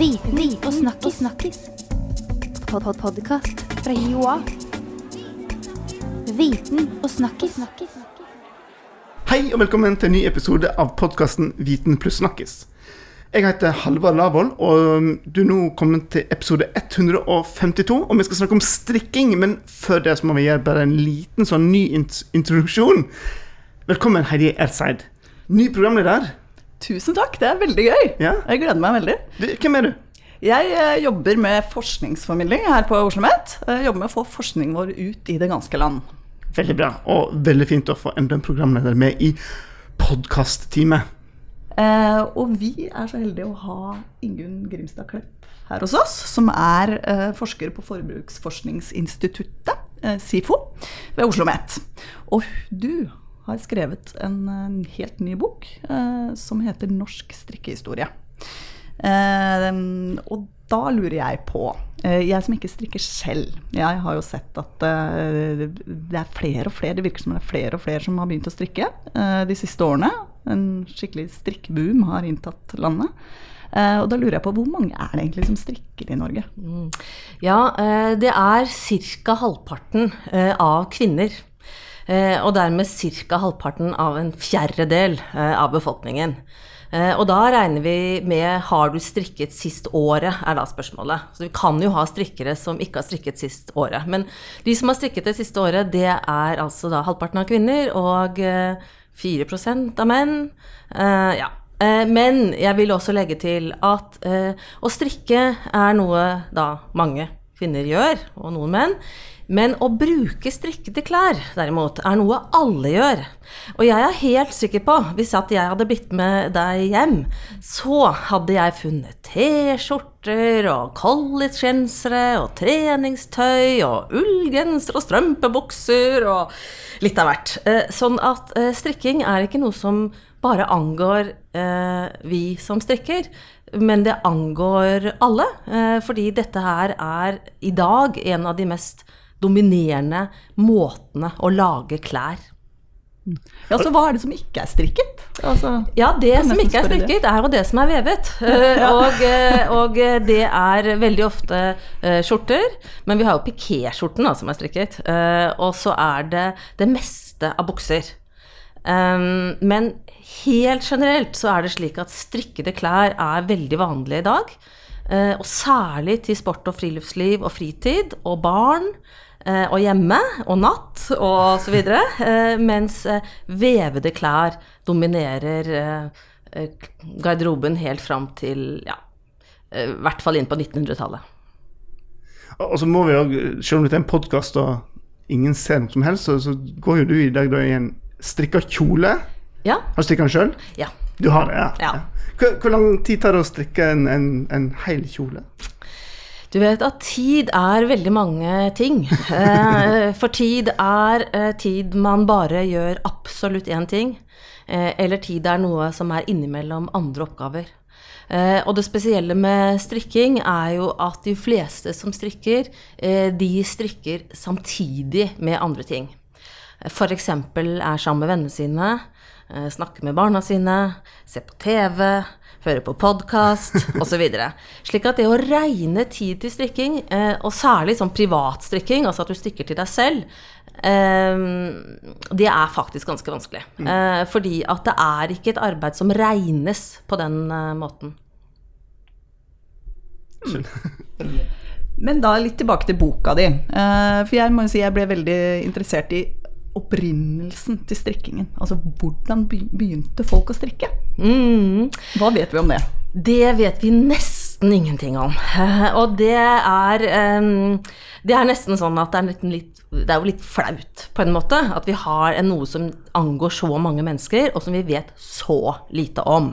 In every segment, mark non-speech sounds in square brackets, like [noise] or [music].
Viten og snakkis. snakkis. Pod -pod Podkast fra Joa. Viten og snakkis. Hei og velkommen til en ny episode av podkasten Viten pluss snakkis. Jeg heter Halvard Lavoll, og du er nå kommet til episode 152. Og vi skal snakke om strikking, men før det så må vi gjøre bare en liten sånn ny introduksjon. Velkommen, Heidi Ertseid. Ny programleder. Tusen takk, det er veldig gøy. Ja. Jeg gleder meg veldig. Du, hvem er du? Jeg eh, jobber med forskningsformidling her på Oslo OsloMet. Jeg jobber med å få forskningen vår ut i det ganske land. Veldig bra, og veldig fint å få enda en programleder med i podkast-teamet. Eh, og vi er så heldige å ha Ingunn Grimstad Klepp her hos oss, som er eh, forsker på Forbruksforskningsinstituttet, eh, SIFO, ved Oslo OsloMet. Og du har skrevet en, helt ny bok eh, som heter 'Norsk strikkehistorie'. Eh, og da lurer jeg på eh, Jeg som ikke strikker selv, jeg har jo sett at eh, det er flere og flere Det virker som det er flere og flere som har begynt å strikke eh, de siste årene. En skikkelig strikkeboom har inntatt landet. Og da lurer jeg på hvor mange er det egentlig som strikker i Norge? Ja, eh, det er ca. halvparten av kvinner. Eh, Og dermed ca. halvparten av en fjerdedel eh, av befolkningen. Eh, Og da regner vi med har du strikket sist året, er da spørsmålet. Så vi kan jo ha strikkere som ikke har strikket sist året. Men de som har strikket det siste året, det er altså da halvparten av kvinner og eh, 4 av menn. Ja. Men jeg vil også legge til at å strikke er noe da mange kvinner gjør, og noen menn. Men å bruke strikkede klær, derimot, er noe alle gjør. Og jeg er helt sikker på, hvis jeg hadde blitt med deg hjem, så hadde jeg funnet T-skjorter og collegegensere og treningstøy og ullgenser og strømpebukser og litt av hvert. Eh, Sånn at eh, strikking er ikke noe som bare angår eh, vi som strikker, men det angår alle. Eh, fordi dette her er i dag en av de mest dominerende måtene å lage klær. Ja, Så hva er det som ikke er strikket? Altså, Ja, det som ikke er strikket, er jo det som er vevet. [laughs] Eh, og, eh, og det er veldig ofte skjorter, men vi har jo pikéskjorten som er strikket. Og så er det det meste av bukser. Um, men helt generelt så er det slik at strikkede klær er veldig vanlig i dag. Uh, og særlig til sport og friluftsliv og fritid og barn. uh, og hjemme og natt og så videre. eh, mens vevede klær dominerer garderoben helt fram til ja, i hvert fall inn på 1900-tallet. Og så må vi jo, selv om dette er en podkast og ingen ser noe som helst, så går jo du i dag da i en strikka kjole. Ja. Har du strikka den sjøl? ja. Du har det, ja. Ja. Hvor, hvor lang tid tar det å strikke en, en, en hel kjole? Du vet at tid er veldig mange ting. [laughs] Eh, For tid er eh, tid man bare gjør absolutt én ting. eh, Eller tid er noe som er innimellom andre oppgaver. Og det spesielle med strikking er jo at de fleste som strikker, de strikker samtidig med andre ting. F.eks. er sammen med vennene sine, eh, snakker med barna sine, ser på TV, hører på podkast [laughs] osv. Slik at det å regne tid til strikking, eh, og særlig sånn privatstrikking, altså at du strikker til deg selv, eh, det er faktisk ganske vanskelig. Eh, Fordi at det er ikke et arbeid som regnes på den eh, måten. [laughs] Men da litt tilbake til boka di. Eh, for jeg må jo si jeg ble veldig interessert i opprinnelsen til strikkingen. Altså hvordan begynte folk å strikke? Mm. Hva vet vi om det? Det vet vi nesten ingenting om. [laughs] Og det er Det er nesten sånn at det er, litt, det er jo litt flaut, på en måte, at vi har noe som angår så mange mennesker, og som vi vet så lite om.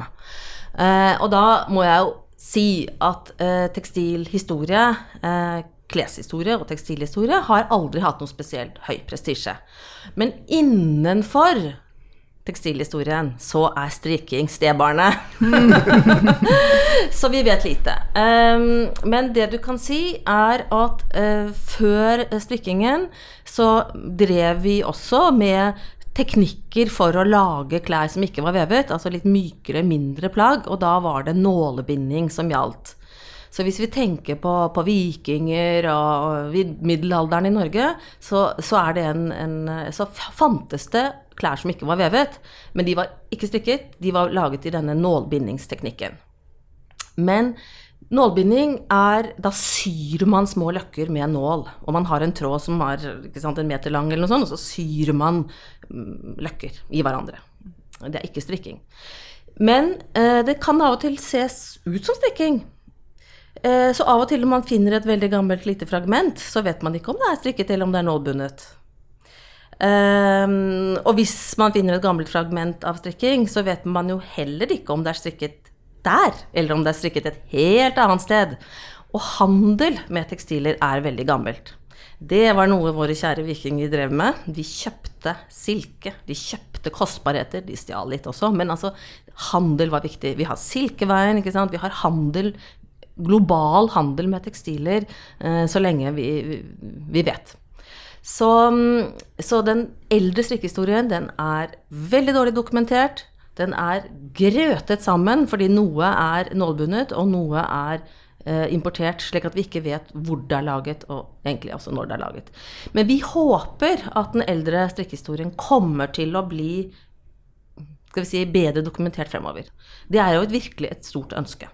Eh, og da må jeg jo si at eh, tekstilhistorie, eh, kleshistorie og tekstilhistorie har aldri hatt noe spesielt høy prestisje. Men innenfor tekstilhistorien, så er strikking stebarnet. [laughs] så vi vet lite. Um, men det du kan si, er at eh, før strikkingen så drev vi også med teknikker for å lage klær som ikke var vevet, altså litt mykere, mindre plagg, og da var det nålebinding som gjaldt. Så hvis vi tenker på, på vikinger og middelalderen i Norge, så, så, en, en, så fantes det klær som ikke var vevet, men de var ikke strikket, de var laget i denne nålbindingsteknikken. Men nålbinding er Da syr man små løkker med nål. Og man har en tråd som er sant, en meter lang, eller noe sånt, og så syr man mm, løkker i hverandre. Det er ikke strikking. Men eh, det kan av og til ses ut som strikking. Eh, så av og til når man finner et veldig gammelt lite fragment, så vet man ikke om det er strikket eller om det er nålbundet. Ehm, og hvis man finner et gammelt fragment av strikking, så vet man jo heller ikke om det er strikket der, eller om det er strikket et helt annet sted. Og handel med tekstiler er veldig gammelt. Det var noe våre kjære vikinger drev med. De kjøpte silke, de kjøpte kostbarheter, de stjal litt også, men altså, handel var viktig. Vi har Silkeveien, ikke sant, vi har handel, global handel med tekstiler, eh, så lenge vi, vi, vet. Så, mm, så den eldre strikkehistorien, den er veldig dårlig dokumentert. Den er grøtet sammen, fordi noe er nålbundet, og noe er eh, importert, slik at vi ikke vet hvor det er laget, og egentlig også når det er laget. Men vi håper at den eldre strikkehistorien kommer til å bli skal vi si, bedre dokumentert fremover. Det er jo et virkelig et stort ønske.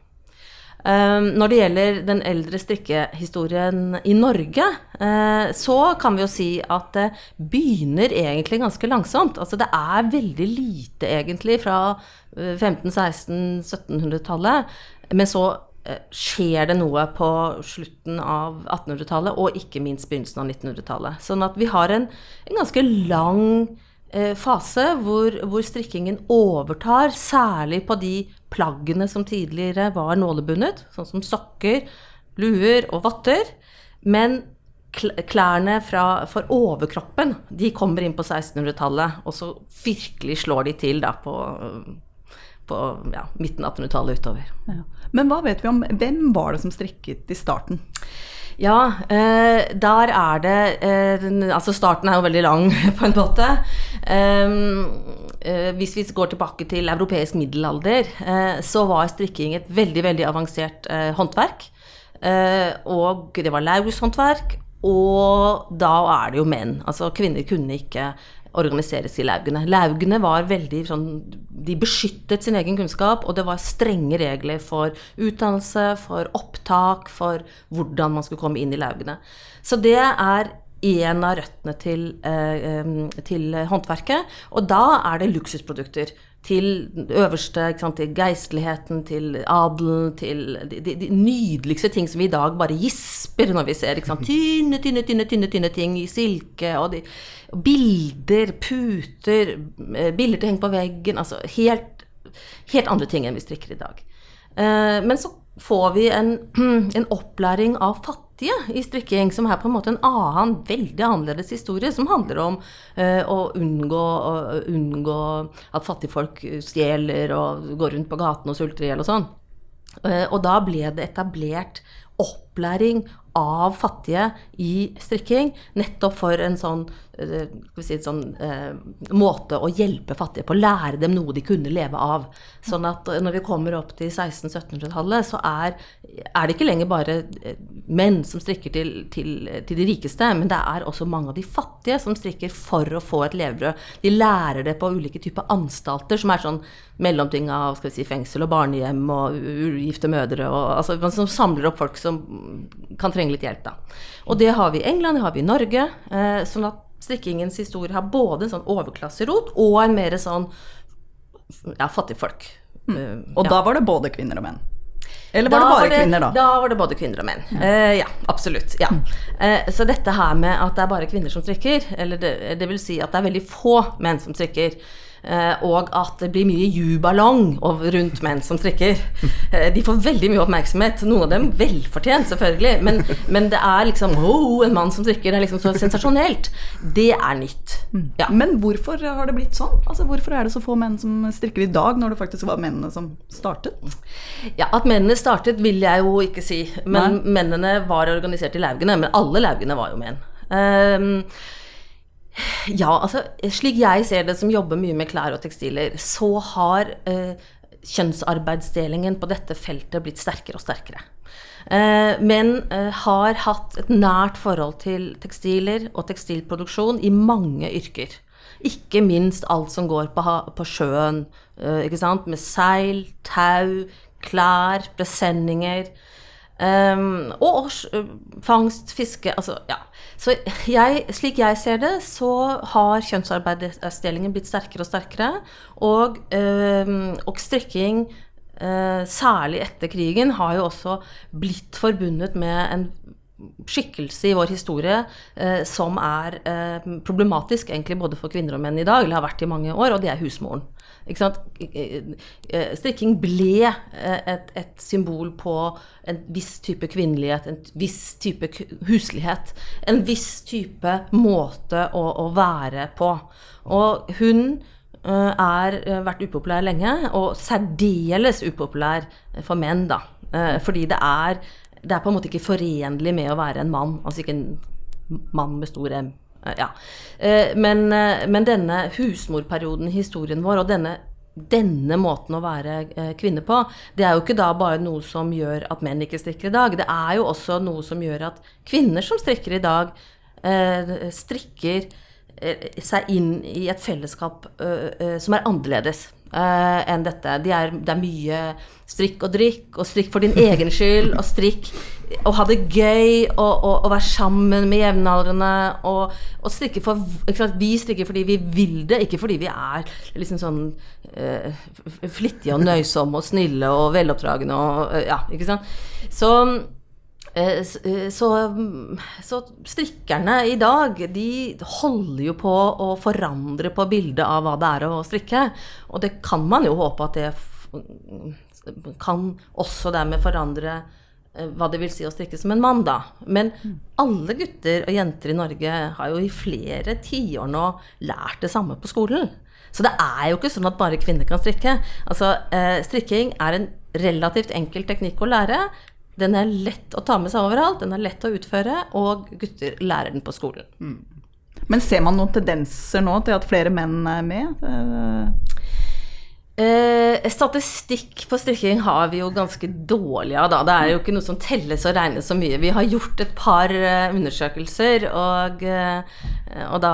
Um, når det gjelder den eldre strikkehistorien i Norge, eh, så kan vi jo si at det begynner egentlig ganske langsomt. Altså det er veldig lite egentlig fra eh, 1500-1600-1700-tallet. Men så eh, skjer det noe på slutten av 1800-tallet, og ikke minst begynnelsen av 1900-tallet. Sånn at vi har en, en ganske lang eh, fase hvor, hvor strikkingen overtar, særlig på de plaggene som tidligere var nålebundet, sånn som sokker, luer og votter. Men klærne fra, for overkroppen, de kommer inn på 1600-tallet, og så virkelig slår de til da på, på ja, midten av 1800-tallet utover. Ja. Men hva vet vi om hvem var det som strikket i starten? Ja, eh, der er det eh, Altså, starten er jo veldig lang, [laughs] på en måte. Um, eh, hvis vi går tilbake til europeisk middelalder, så var strikking et veldig, veldig avansert håndverk. Og det var laushåndverk, og da er det jo menn. Altså, kvinner kunne ikke organiseres i laugene. Laugene var veldig sånn De beskyttet sin egen kunnskap, og det var strenge regler for utdannelse, for opptak, for hvordan man skulle komme inn i laugene. Så det er en av røttene til, eh, til håndverket. Og da er det luksusprodukter. Til øverste, sant, til geistligheten, til adelen, til de, de, de nydeligste ting som vi i dag bare gisper når vi ser. Sant? [laughs] Tynne, tynne, tynne, tynne, tynne ting i silke. Og de, bilder, puter, eh, bilder til å henge på veggen. Altså helt, helt andre ting enn vi strikker i dag. Eh, Men så får vi en, [clears throat] en opplæring av fattige i strikking, som er på en måte en annen, veldig annerledes historie, som handler om uh, å unngå, å unngå at fattigfolk stjeler og går rundt på gaten og sulter i hjel og sånn. Uh, Og da ble det etablert opplæring av fattige i strikking, nettopp for en sånn, eh, si, sånn eh, måte å hjelpe fattige på, lære dem noe de kunne leve av. Sånn at når vi kommer opp til 1600-1700-tallet, så er, er det ikke lenger bare menn som strikker til, til, til de rikeste, men det er også mange av de fattige som strikker for å få et levebrød. De lærer det på ulike typer anstalter, som er sånn mellomting av skal vi si, fengsel og barnehjem og ugifte mødre, og, altså, som samler opp folk som kan trenge litt hjelp. Da. Og det har vi i England, det har vi i Norge. Eh, sånn at strikkingens historie har både en sånn overklasserot og en mer sånn ja, fattigfolk. Eh, Og ja. da var det både kvinner og menn? Eller var det bare kvinner, da? Da var det både kvinner og menn. Eh, ja, absolutt. Ja. Eh, så dette her med at det er bare kvinner som strikker, eller det, det vil si at det er veldig få menn som strikker, og at det blir mye jubalong rundt menn som strikker. Eh, de får veldig mye oppmerksomhet, noen av dem velfortjent, selvfølgelig, men, men det er liksom oh, en mann som strikker, det er liksom så sensasjonelt. Det er nytt. Ja. Men hvorfor har det blitt sånn? Altså, hvorfor er det så få menn som strikker i dag, når det faktisk var mennene som startet? Ja, At mennene startet, vil jeg jo ikke si. Men mennene var organisert i laugene. Men alle laugene var jo menn. Ehm, ja, altså slik jeg ser det som jobber mye med klær og tekstiler, så har eh, kjønnsarbeidsdelingen på dette feltet blitt sterkere og sterkere. Eh, men eh, har hatt et nært forhold til tekstiler og tekstilproduksjon i mange yrker. Ikke minst alt som går på, på sjøen, eh, med seil, tau, klær, presenninger. Um, og s- øh, fangst, fiske Altså, ja. Så jeg, slik jeg ser det, så har kjønnsarbeidsdelingen blitt sterkere og sterkere. Og, um, og strikking, uh, særlig etter krigen, har jo også blitt forbundet med en skikkelse i vår historie eh, som er eh, problematisk egentlig både for kvinner og menn i dag, eller har vært i mange år, og det er husmoren. Eh, Strikking ble eh, et, et symbol på en viss type kvinnelighet, en viss type huslighet. En viss type måte å, å være på. Og hun er eh, vært upopulær lenge, og særdeles upopulær for menn, da. Fordi det er, det er på en måte ikke forenlig med å være en mann. Altså ikke en mann med stor M. Eh, Ja. Eh, Men, eh, men denne husmorperioden i historien vår, og denne, denne måten å være kvinne på, det er jo ikke da bare noe som gjør at menn ikke strikker i dag. Det er jo også noe som gjør at kvinner som strikker i dag, strikker seg inn i et fellesskap som er annerledes eh, enn dette. De er, det er mye strikk og drikk, og strikk for din egen skyld, og strikk og ha det gøy, og, og, og være sammen med jevnaldrende, og, og strikke for sant? Vi strikker fordi vi vil det, ikke fordi vi er liksom sånn eh, flittige og nøysomme og snille og veloppdragne og eh, Ja, ikke sant. Så Så, så strikkerne i dag, de holder jo på å forandre på bildet av hva det er å strikke. Og det kan man jo håpe at det kan også dermed forandre eh, hva det vil si å strikke som en mann, da. Men alle gutter og jenter i Norge har jo i flere tiår nå lært det samme på skolen. Så det er jo ikke sånn at bare kvinner kan strikke. Altså, eh, strikking er en relativt enkel teknikk å lære. Den er lett å ta med seg overalt, den er lett å utføre, og gutter lærer den på skolen. Men ser man noen tendenser nå til at flere menn er med? Eh, Eh, statistikk på strikking har vi jo ganske dårlig av, da. Det er jo ikke noe som telles og regnes så mye. Vi har gjort et par eh, undersøkelser, og, eh, og da,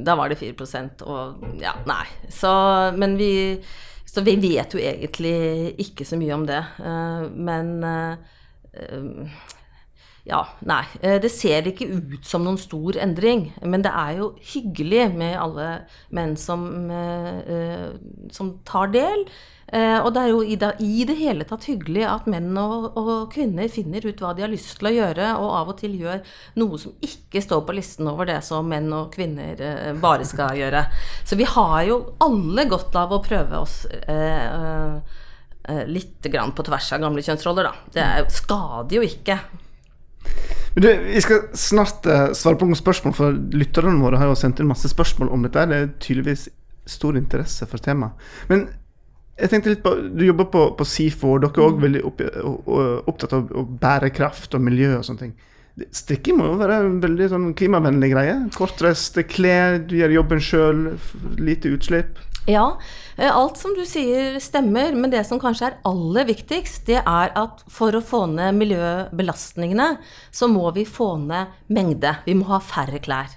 da var det 4% og ja, nei. Så, men vi Så vi vet jo egentlig ikke så mye om det. Eh, men eh, eh, ja, nei. eh, Det ser ikke ut som noen stor endring. Men det er jo hyggelig med alle menn som, eh, eh, som tar del. Og det er jo i det, hele tatt hyggelig at menn og, og kvinner finner ut hva de har lyst til å gjøre, og av og til gjør noe som ikke står på listen over det som menn og kvinner bare skal gjøre. Så vi har jo alle godt av å prøve oss eh, litt på tvers av gamle kjønnsroller, da. Det er, skader jo ikke. Men du, vi skal snart uh, svare på noen spørsmål, for lytterne våre har jo sendt inn masse spørsmål om dette. Det er tydeligvis stor interesse for temaet. Men jeg tenkte litt på, du jobber på, på SIFO, og dere er òg veldig opp, opptatt av bærekraft og miljø og sånne ting. Strikking må jo være en veldig sånn klimavennlig greie. Kortreiste klær, du gjør jobben sjøl, lite utslipp. Ja, eh, alt som du sier stemmer, men det som kanskje er aller viktigst, det er at for å få ned miljøbelastningene, så må vi få ned mengde. Vi må ha færre klær.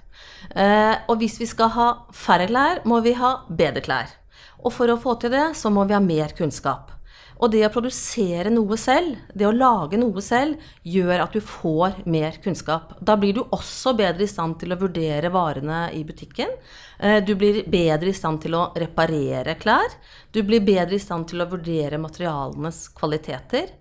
Eh, og hvis vi skal ha færre klær, må vi ha bedre klær. Og for å få til det, så må vi ha mer kunnskap. Og det å produsere noe selv, det å lage noe selv, gjør at du får mer kunnskap. Da blir du også bedre i stand til å vurdere varene i butikken. Eh, Du blir bedre i stand til å reparere klær. Du blir bedre i stand til å vurdere materialenes kvaliteter.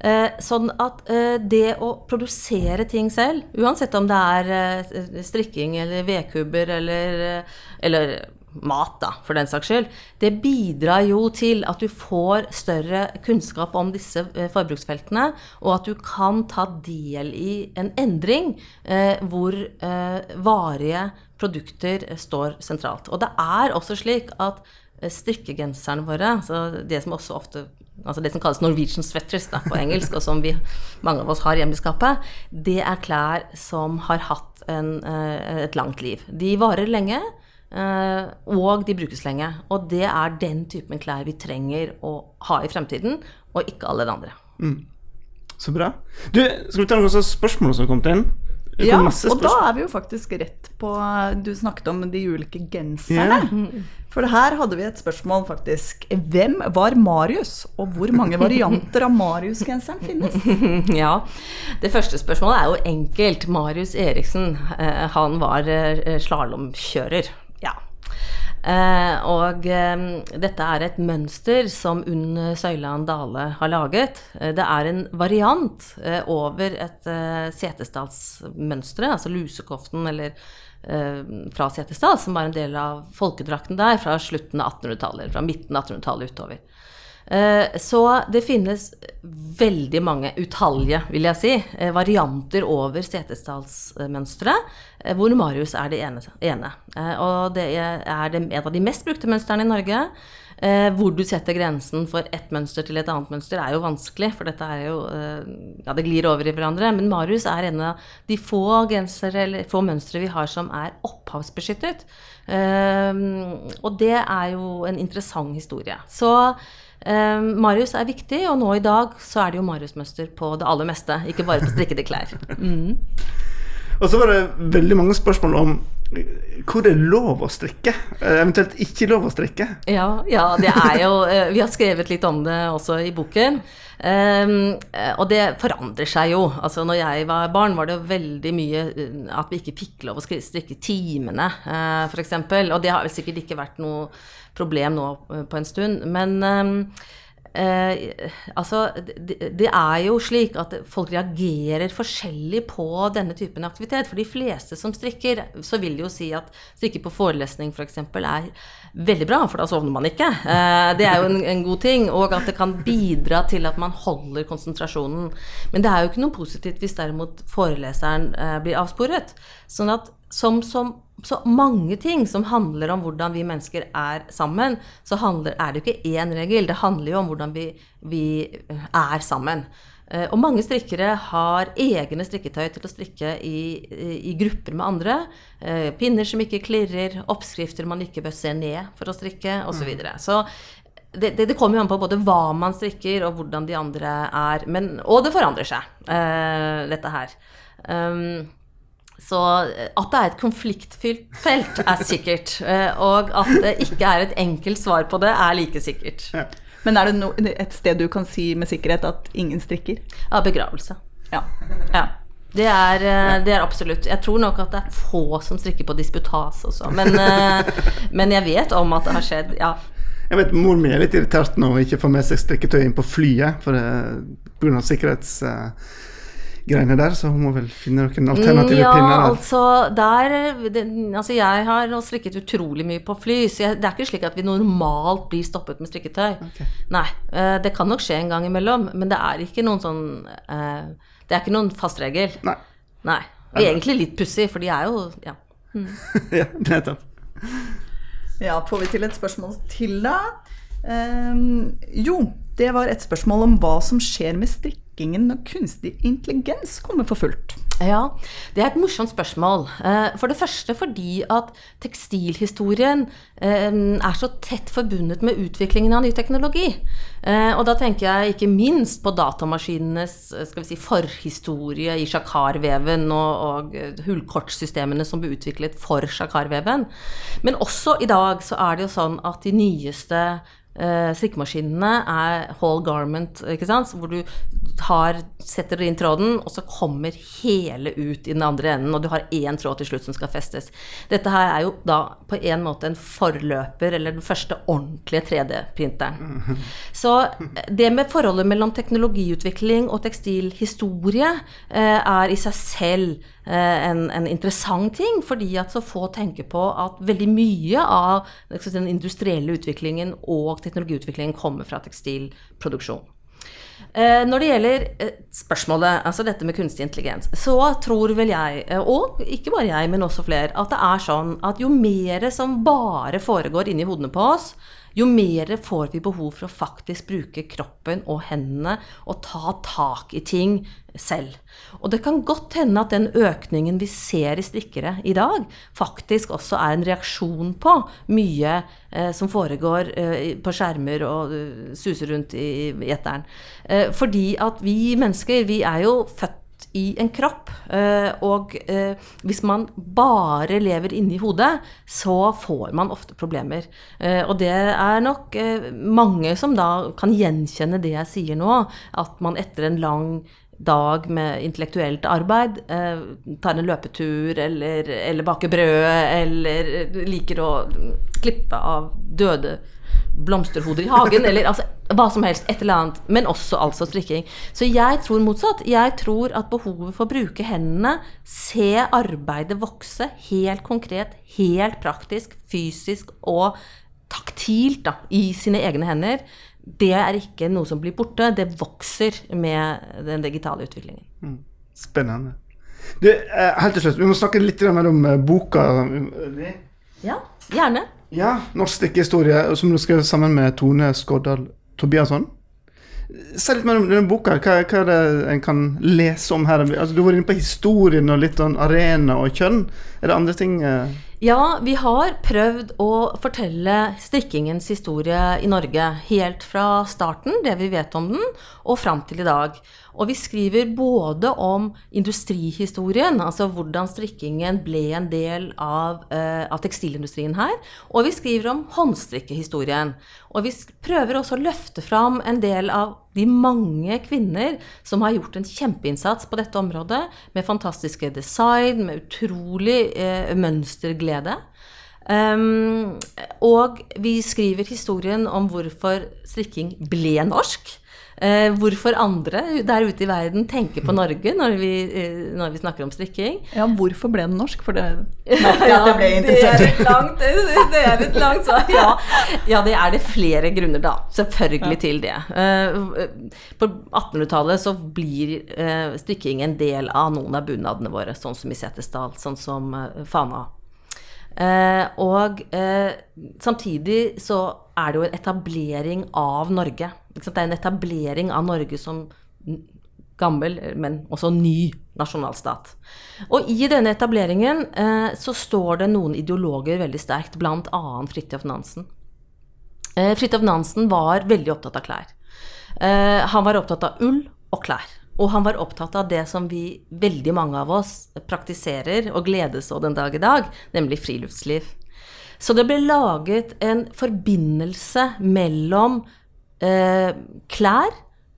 Eh, Sånn at eh, det å produsere ting selv, uansett om det er strikking eller vedkubber eller, eller mat, da, for den saks skyld, det bidrar jo til at du får større kunnskap om disse eh, forbruksfeltene, og at du kan ta del i en endring eh, hvor eh, varige produkter eh, står sentralt. Og det er også slik at eh, strikkegenserne våre, altså det som også ofte Altså det som kalles Norwegian sweaters da, på engelsk, og som vi, mange av oss har hjemme i skapet, det er klær som har hatt en, et langt liv. De varer lenge. Eh, og de brukes lenge. Og det er den typen klær vi trenger å ha i fremtiden, og ikke alle det andre. Så bra. Du, skal vi ta noen spørsmål som har kommet inn? Ja, og da er vi jo faktisk rett på Du snakket om de ulike genserne. For her hadde vi et spørsmål, faktisk. Hvem var Marius, og hvor mange varianter av Marius-genseren finnes? [laughs] Ja, det første spørsmålet er jo enkelt. Marius Eriksen, eh, han var eh, slalåmkjører. Ja. Eh, og eh, dette er et mønster som Unn Søyland Dale har laget. Eh, det er en variant eh, over et Setesdalsmønstre, altså lusekoften eller fra Setesdal, som var en del av folkedrakten der fra slutten av 1800-tallet, fra midten av 1800-tallet utover. Eh, Så det finnes veldig mange, utallige vil jeg si, eh, varianter over Setesdalsmønsteret, eh, hvor Marius er det ene. Og det er en av de mest brukte mønstrene i Norge. Hvor du setter grensen for ett mønster til et annet mønster, er jo vanskelig, for dette er jo Ja, det glir over i hverandre. Men Marius er en av de få gensere, eller få mønstre vi har som er opphavsbeskyttet. Og det er jo en interessant historie. Så eh, Marius er viktig, og nå i dag så er det jo Marius-mønster på det aller meste, ikke bare på strikkede klær. [laughs] Og så var det veldig mange spørsmål om hvor det er lov å strikke, eh, eventuelt ikke lov å strikke. Ja, ja, det er jo eh, Vi har skrevet litt om det også i boken. Ehm, eh, og det forandrer seg jo. Altså når jeg var barn, var det jo veldig mye at vi ikke fikk lov å strikke timene, uh, f.eks. Og det har vel sikkert ikke vært noe problem nå eh, på en stund. Men ehm, Eh, altså, det, det er jo slik at folk reagerer forskjellig på denne typen aktivitet. For de fleste som strikker, så vil jo si at strikke på forelesning f.eks. For er veldig bra, for da sovner man ikke. Eh, det er jo en, en god ting. Og at det kan bidra til at man holder konsentrasjonen. Men det er jo ikke noe positivt hvis derimot foreleseren eh, blir avsporet. Sånn at som, som så mange ting som handler om hvordan vi mennesker er sammen, så handler, er det jo ikke én regel. Det handler jo om hvordan vi, vi er sammen. Eh, Og mange strikkere har egne strikketøy til å strikke i, i, grupper med andre. Eh, Pinner som ikke klirrer, oppskrifter man ikke bør se ned for å strikke, osv. Så, videre. så det, det, det kommer jo an på både hva man strikker, og hvordan de andre er. Men, og det forandrer seg, eh, dette her. Um, så at det er et konfliktfylt felt, er sikkert. [laughs] Eh, Og at det ikke er et enkelt svar på det, er like sikkert. Men er det no, et sted du kan si med sikkerhet at ingen strikker? Ja, begravelse. Ja. Ja. Det er, eh, det er absolutt. Jeg tror nok at det er få som strikker på disputas også. Men, eh, men jeg vet om at det har skjedd, ja. Jeg vet Mor mi er litt irritert nå hun ikke får med seg strikketøy inn på flyet pga. sikkerhets... på sikkerhetsgreiene der, så hun må vel finne noen alternative ja, pinner Ja, altså, der det, altså Jeg har nå strikket utrolig mye på fly, så jeg, det er ikke slik at vi normalt blir stoppet med strikketøy. Nei. eh, Det kan nok skje en gang imellom, men det er ikke noen sånn eh, Det er ikke noen fast regel. Nei. Nei. Og egentlig litt pussig, for de er jo ja. [laughs] ja, nettopp. Ja, får vi til et spørsmål til, da? Um, jo, det var et spørsmål om hva som skjer med strikkingen når kunstig intelligens kommer for fullt. Ja, det er et morsomt spørsmål. Eh, For det første fordi at tekstilhistorien eh, er så tett forbundet med utviklingen av ny teknologi. Eh, Og da tenker jeg ikke minst på datamaskinenes skal vi si, forhistorie i sjakarveven og, og hullkortsystemene som ble utviklet for sjakarveven. Men også i dag så er det jo sånn at de nyeste eh, strikkemaskinene er whole garment, ikke sant? Hvor du tar, setter inn tråden, og så kommer hele ut i den andre enden, og du har én tråd til slutt som skal festes. Dette her er jo da på en måte en forløper, eller den første ordentlige 3D-printeren. [laughs] Så det med forholdet mellom teknologiutvikling og tekstilhistorie uh, er i seg selv eh, en, en interessant ting, fordi at så få tenker på at veldig mye av liksom, den industrielle utviklingen og teknologiutviklingen kommer fra tekstilproduksjon. Eh, Når det gjelder eh, spørsmålet, altså dette med kunstig intelligens, så tror vel jeg, eh, og ikke bare jeg, men også flere, at det er sånn at jo mer som bare foregår inni hodene på oss, jo mer får vi behov for å faktisk bruke kroppen og hendene og ta tak i ting selv. Og det kan godt hende at den økningen vi ser i strikkere i dag, faktisk også er en reaksjon på mye eh, som foregår eh, på skjermer og uh, suser rundt i, i. Eh, fordi at vi mennesker, vi er jo født i en kropp. Eh, og eh, hvis man bare lever inni hodet, så får man ofte problemer. Og det er nok mange som da kan gjenkjenne det jeg sier nå, at man etter en lang dag med intellektuelt arbeid, tar en løpetur eller, eller baker brød, eller liker å klippe av døde blomsterhoder i hagen, eller altså, hva som helst. Et eller annet. Men også altså strikking. Så jeg tror motsatt. Jeg tror at behovet for å bruke hendene, se arbeidet vokse, helt konkret, helt praktisk, fysisk og taktilt da, i sine egne hender, det er ikke noe som blir borte. Det vokser med den digitale utviklingen. Mm. Spennende. Du, eh, helt til slutt, vi må snakke litt mer om boka, boka. Ja, gjerne. Ja, norsk strikkehistorie, som du skrev sammen med Tone Skoddal Tobiasson. Si litt mer om denne boka. Hva, hva, er det en kan lese om her? Altså, du var inne på historien og litt sånn arena og kjønn. Er det andre ting? Eh? Ja, vi har prøvd å fortelle strikkingens historie i Norge. Helt fra starten, det vi vet om den, og fram til i dag. Og vi skriver både om industrihistorien, altså hvordan strikkingen ble en del av, eh, av tekstilindustrien her, og vi skriver om håndstrikkehistorien. Og vi prøver også å løfte fram en del av de mange kvinner som har gjort en kjempeinnsats på dette området, med fantastiske design, med utrolig eh, mønsterglede. Um, og vi skriver historien om hvorfor strikking ble norsk. Eh, hvorfor andre der ute i verden tenker på Norge når vi, eh, når vi snakker om strikking. Ja, hvorfor ble den norsk? For det [laughs] merket jeg at jeg ble interessert i. det, det er et langt svar. [laughs] Ja. ja. det er det flere grunner, da. Selvfølgelig ja. til det. Eh, på 1800-tallet så blir strikking en del av noen av bunadene våre, sånn som i Setesdal, sånn som Fana. Eh, og samtidig så er det jo en etablering av Norge. Det er en etablering av Norge som gammel, men også ny nasjonalstat. Og i denne etableringen eh, så står det noen ideologer veldig sterkt, bl.a. Fridtjof Nansen. Eh, Fridtjof Nansen var veldig opptatt av klær. Eh, han var opptatt av ull og klær. Og han var opptatt av det som vi, veldig mange av oss, praktiserer og gledes av den dag i dag, nemlig friluftsliv. Så det ble laget en forbindelse mellom eh, klær,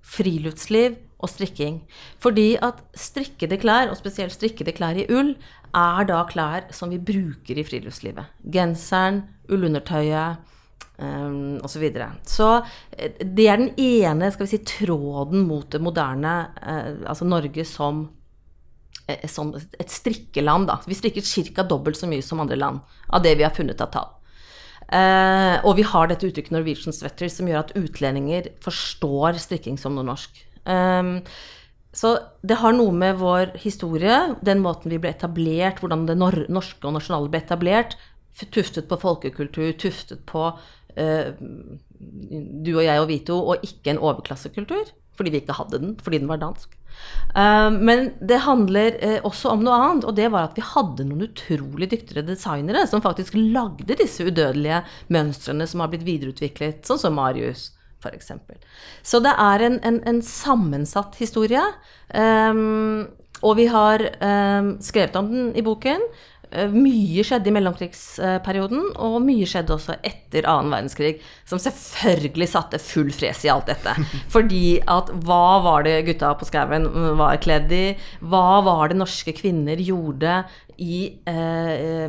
friluftsliv og strikking. Fordi at strikkede klær, og spesielt strikkede klær i ull, er da klær som vi bruker i friluftslivet. Genseren, ullundertøyet um, osv. Så, videre. så eh, det er den ene skal vi si, tråden mot det moderne, uh, altså Norge som Eh, som et strikkeland. Da. Vi strikker ca. dobbelt så mye som andre land av det vi har funnet av tall. Uh, og vi har dette uttrykket 'Norwegian sweater', som gjør at utlendinger forstår strikking som noe norsk. Um, så det har noe med vår historie, den måten vi ble etablert, hvordan det nor norske og nasjonale ble etablert, tuftet på folkekultur, tuftet på du og jeg og Vito, og ikke en overklassekultur, fordi vi ikke hadde den, fordi den var dansk. Eh, men det handler eh, også om noe annet, og det var at vi hadde noen utrolig dyktige designere som faktisk lagde disse udødelige mønstrene som har blitt videreutviklet, sånn som Marius. For eksempel. så det er en, en, en sammensatt historie. Um, og vi har um, skrevet om den i boken. Eh, mye skjedde i mellomkrigsperioden, og mye skjedde også etter annen verdenskrig, som selvfølgelig satte full fres i alt dette. [laughs] Fordi at hva var det gutta på skauen var kledd i? Hva var det norske kvinner gjorde i, eh,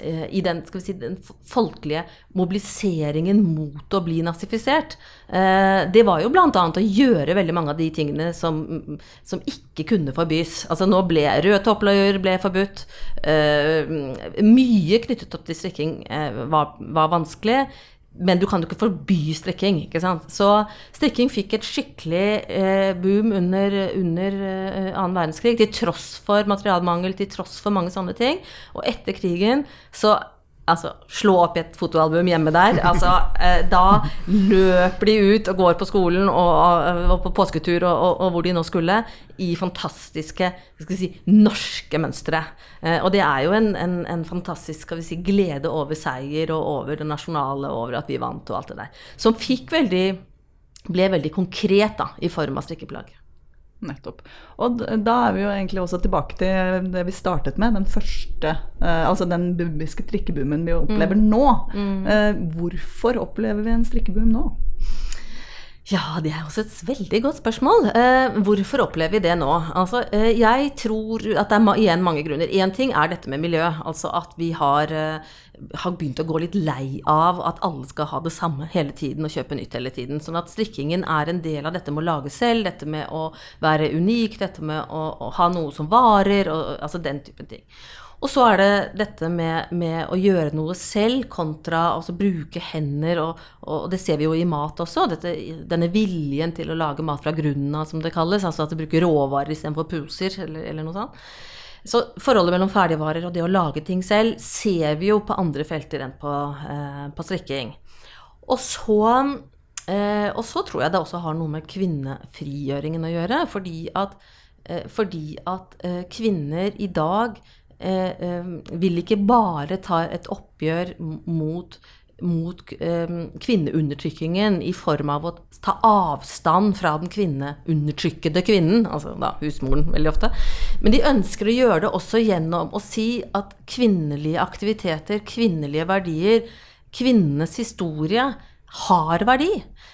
eh, i den, si, den, folkelige mobiliseringen mot å bli nazifisert. Eh, det var jo bl.a. å gjøre veldig mange av de tingene som, som ikke kunne forbys. Altså nå ble røde toppløyer ble forbudt. Eh, mye knyttet opp til strikking eh, var, var vanskelig. Men du kan jo ikke forby strikking. ikke sant? Så strikking fikk et skikkelig eh, boom under, under eh, verdenskrig, til tross for materialmangel, til tross for mange sånne ting. Og etter krigen så Altså, slå opp i et fotoalbum hjemme der. Altså, eh, da løper de ut og går på skolen og, og på påsketur og, og, og, hvor de nå skulle, i fantastiske skal vi si, norske mønstre. Eh, og det er jo en, en, en, fantastisk si, glede over seier og over det nasjonale, over at vi vant og alt det der. Som fikk veldig ble veldig konkret da, i form av strikkeplagg. Nettopp. Og da er vi jo egentlig også tilbake til det vi startet med, den første eh, Altså den bubiske strikkeboomen vi opplever mm. nå. Mm. Eh, hvorfor opplever vi en strikkeboom nå? Ja, det er også et veldig godt spørsmål. Eh, hvorfor opplever vi det nå? Altså, eh, jeg tror at det er igjen mange grunner. Én ting er dette med miljø. Altså at vi har, eh, har, begynt å gå litt lei av at alle skal ha det samme hele tiden og kjøpe nytt hele tiden. Sånn at strikkingen er en del av dette med å lage selv, dette med å være unik, dette med å, å ha noe som varer, og, altså den typen ting. Og så er det dette med, med å gjøre noe selv kontra altså bruke hender, og, og, det ser vi jo i mat også. Dette, denne viljen til å lage mat fra grunnen av, som det kalles. Altså at du bruker råvarer istedenfor poser, eller, eller noe sånt. Så forholdet mellom ferdigvarer og det å lage ting selv ser vi jo på andre felter enn på, eh, på strikking. Og så, eh, og så tror jeg det også har noe med kvinnefrigjøringen å gjøre. Fordi at, eh, fordi at eh, kvinner i dag vil ikke bare ta et oppgjør mot, mot eh, kvinneundertrykkingen i form av å ta avstand fra den kvinneundertrykkede kvinnen, altså da husmoren veldig ofte. Men de ønsker å gjøre det også gjennom å si at kvinnelige aktiviteter, kvinnelige verdier, kvinnenes historie har verdi.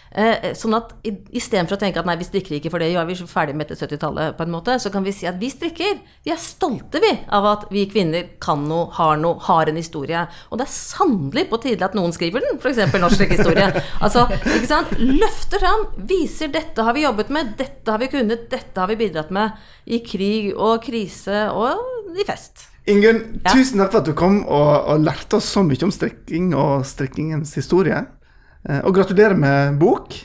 Eh, sånn at istedenfor å tenke at nei, vi strikker ikke for det, ja, vi er ferdig med dette 70-tallet, på en måte, så kan vi si at vi strikker. Vi er stolte, vi, av at vi kvinner kan noe, har noe, har en historie. Og det er sannelig på tide at noen skriver den, f.eks. norsk strikkehistorie. [laughs] altså, ikke sant? Løfter fram, viser 'dette har vi jobbet med', 'dette har vi kunnet', 'dette har vi bidratt med' i krig og krise og i fest. Ingunn, ja. tusen takk for at du kom og, og lærte oss så mye om strikking og strikkingens historie. Eh, og gratulerer med bok.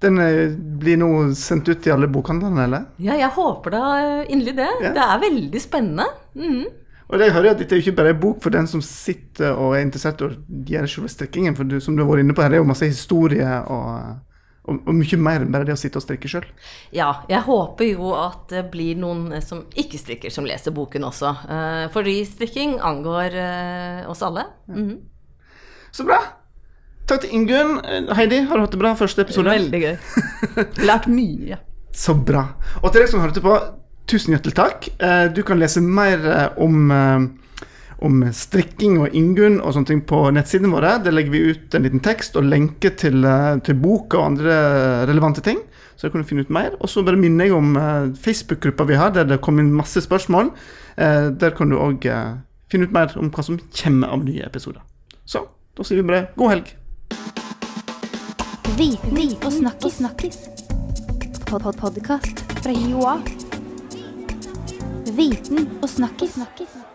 Den eh, blir nå sendt ut til alle bokhandlene, eller? Ja, jeg håper da inderlig det. Ja. Det er veldig spennende. Mm. Og jeg hører at Dette er ikke bare en bok for den som sitter og er interessert og gjør selve strikkingen. For du, som du har vært inne på her, det er jo masse historie og, og, mye mer enn bare det å sitte og strikke sjøl. Ja, jeg håper jo at det blir noen som ikke strikker, som leser boken også. Fordi strikking angår oss alle. Mm -hmm. Så bra. Takk til Ingunn. Heidi, har du hatt det bra første episode? Veldig gøy. [laughs] Lært mye. Så bra. Og til deg som hørte på, tusen hjertelig takk. Eh, du kan lese mer eh, om, eh, om strikking og Ingunn og sånne ting på nettsidene våre. Der legger vi ut en liten tekst og lenke til, til boka og andre relevante ting. Så kan du finne ut mer. Og så bare minner jeg om Facebook-gruppa vi har, der det kom inn masse spørsmål. Der kan du òg finne ut mer om hva som kommer av nye episoder. Så da sier vi bare god helg. Viten og snakkis. snakkis. Pod -pod Podkast fra Joa. Viten og snakkis. snakkis.